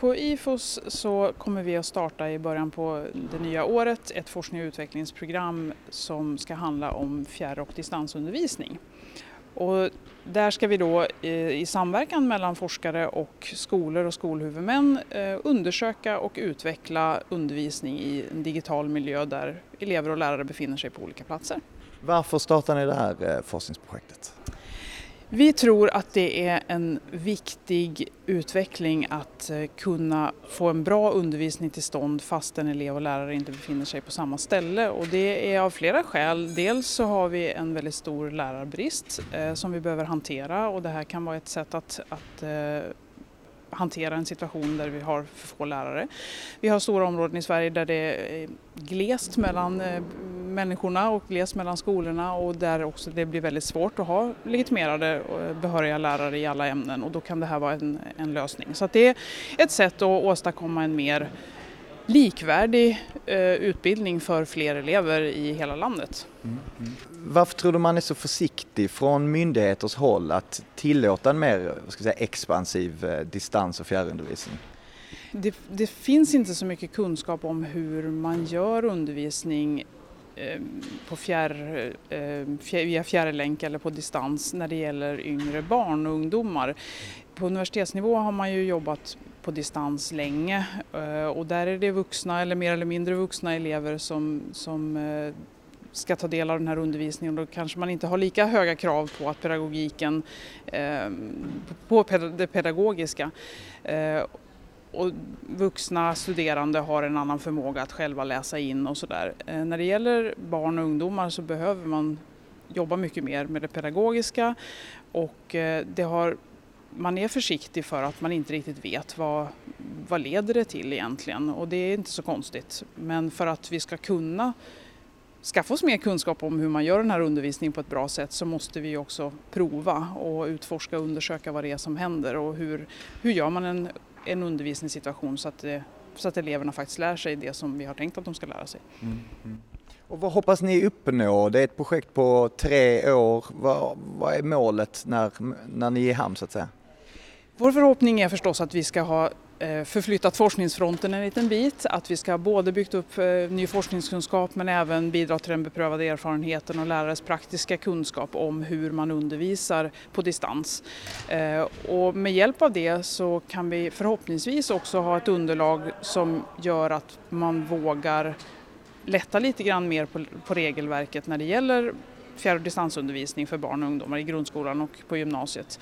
På IFOS så kommer vi att starta i början på det nya året ett forskning och utvecklingsprogram som ska handla om fjärr och distansundervisning. Och där ska vi då eh, i samverkan mellan forskare och skolor och skolhuvudmän eh, undersöka och utveckla undervisning i en digital miljö där elever och lärare befinner sig på olika platser. Varför startar ni det här eh, forskningsprojektet? Vi tror att det är en viktig utveckling att eh, kunna få en bra undervisning till stånd fast en elev och lärare inte befinner sig på samma ställe och det är av flera skäl. Dels så har vi en väldigt stor lärarbrist eh, som vi behöver hantera och det här kan vara ett sätt att, att eh, hantera en situation där vi har för få lärare. Vi har stora områden i Sverige där det är glest mellan eh, människorna och glest mellan skolorna och där också det blir väldigt svårt att ha legitimerade och behöriga lärare i alla ämnen och då kan det här vara en, en lösning. Så det är ett sätt att åstadkomma en mer likvärdig eh, utbildning för fler elever i hela landet. Mm, mm. Varför tror du man är så försiktig från myndigheters håll att tillåta en mer ska säga, expansiv eh, distans och fjärrundervisning? Det, det, finns inte så mycket kunskap om hur man gör undervisning eh, Ehm, på fjärr, ehm, via fjärrlänk eller på distans när det gäller yngre barn och ungdomar. På universitetsnivå har man ju jobbat på distans länge eh, och där är det vuxna eller mer eller mindre vuxna elever som, som eh, ska ta del av den här undervisningen och då kanske man inte har lika höga krav på att pedagogiken, ehm, på det pedagogiska. Eh, och vuxna studerande har en annan förmåga att själva läsa in och sådär. Eh, när det gäller barn och ungdomar så behöver man jobba mycket mer med det pedagogiska och eh, det har man är försiktig för att man inte riktigt vet vad, vad leder det till egentligen och det är inte så konstigt. Men för att vi ska kunna skaffa oss mer kunskap om hur man gör den här undervisningen på ett bra sätt så måste vi också prova och utforska och undersöka vad det är som händer och hur, hur gör man en, en undervisningssituation så att, det, så att eleverna faktiskt lär sig det som vi har tänkt att de ska lära sig. Mm, mm. Och vad hoppas ni uppnå? Det är ett projekt på tre år. Vad, vad är målet när, när ni är i hamn så att säga? Vår förhoppning är förstås att vi ska ha Eh, Eh, förflyttat forskningsfronten en liten bit, att vi ska både byggt upp eh, ny forskningskunskap men även bidra till den beprövade erfarenheten och lärares praktiska kunskap om hur man undervisar på distans. Eh, och med hjälp av det så kan vi förhoppningsvis också ha ett underlag som gör att man vågar lätta lite grann mer på, på regelverket när det gäller fjärr och distansundervisning för barn och ungdomar i grundskolan och på gymnasiet.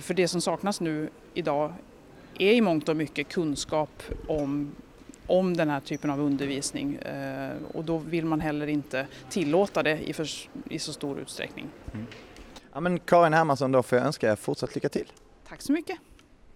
För det som saknas nu idag är i mångt och mycket kunskap om, om den här typen av undervisning eh, och då vill man heller inte tillåta det i, för, i så stor utsträckning. Mm. Ja, men Karin Hermansson, då får jag önska er fortsatt lycka till. Tack så mycket.